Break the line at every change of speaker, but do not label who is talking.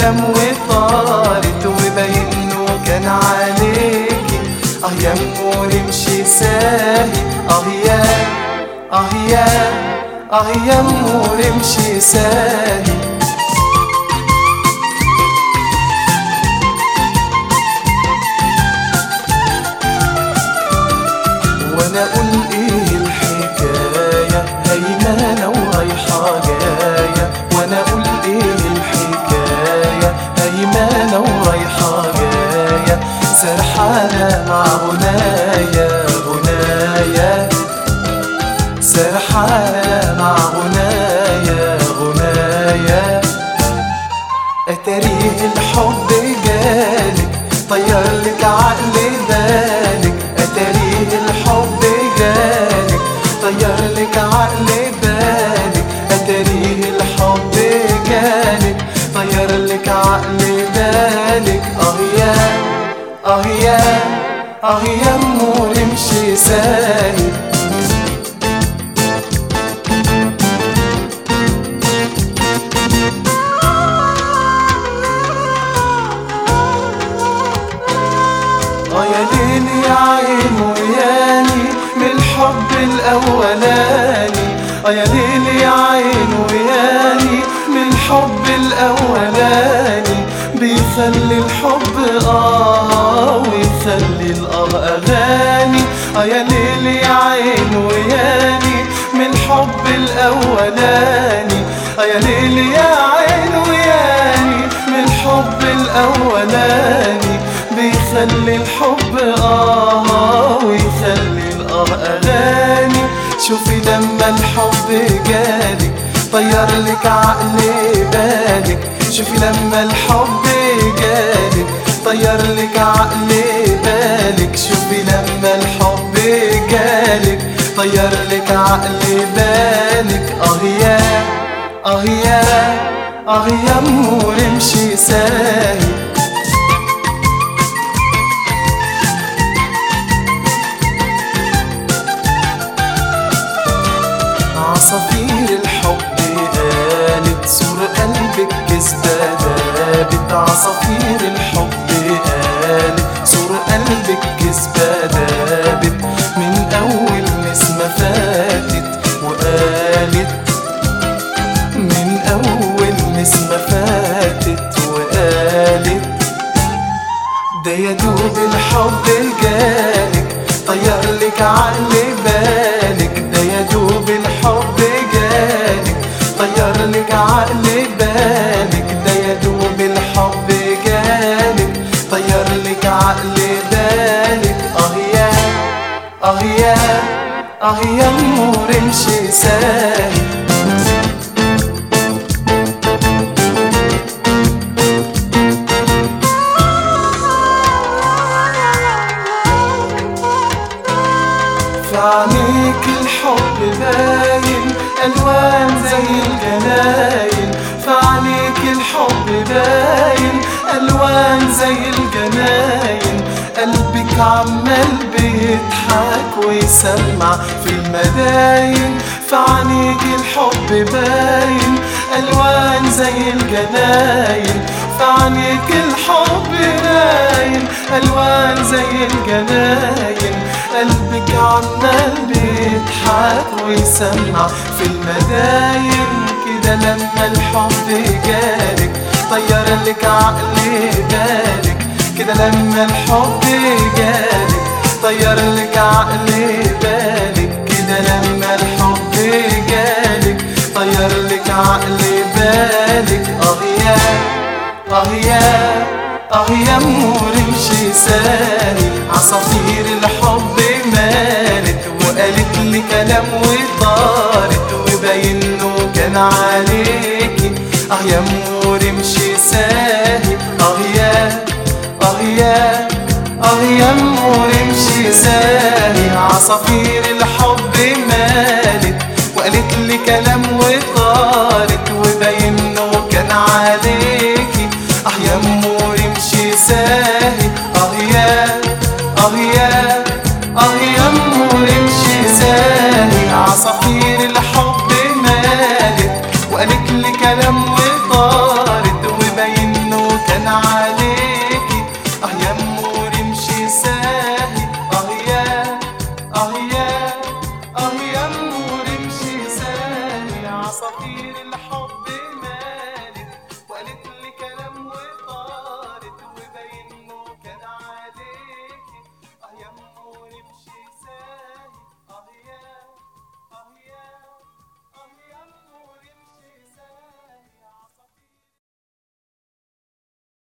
كلام وطارت وبينه كان عليكي أه يا أمور امشي ساهي. أه يا أه يا أه يا أمور امشي ساهي. مع غنايا غنايا سرحانة مع غنايا غنايا اتاريه الحب جالك طير لك عقل بالك. اتاريه الحب جالك طير لك عقل بالك. اتاريه الحب جالك طير لك عقل بالك. آه يا آه يا آه يا امور امشي سايب آه يا ليل يا عين وياني من الحب الأولاني. آه يا ليل يا عين وياني من الحب الأولاني. بيخلي الحب آه ويخلي الاه اغاني آه يا ليل يا عين وياني من الحب الأولاني. آه يا ليل يا عين وياني من الحب الأولاني. بيخلي الحب آه ويخلي الآه أغاني شوفي لما الحب جالك طير لك عقل بالك. شوفي لما الحب جالك. طير لك عقل بالك. شوفي لما الحب جالك. طير لك عقل بالك. أه يا أه يا أه يا امور امشي سايب دابت عصافير آه يا آه يا امور امشي سايب في عينيك الحب باين الوان زي الجناين في عينيك الحب باين الوان زي الجناين قلبك عمال ويسمع في المداين في الحب باين ألوان زي الجناين. في الحب باين ألوان زي الجناين. قلبك عمال بيضحك ويسمع في المداين كده لما الحب جالك طير لك عقل بالك. كده لما الحب جالك طير لك عقل بالك كده لما الحب جالك. طير لك عقل بالك. أه يا أه يا أه يا امور امشي سالي عصافير الحب مالت وقالت لي كلام وطارت وباينه كان عليكي. أه يا امور امشي ساهي ساهي عصافير الحب مالت وقالت لي كلام وطارت وباينه كان عليكي. أه يا امور امشي ساهي أه يا أه يا أه يا امور امشي ساهي عصافير الحب مالت وقالت لي كلام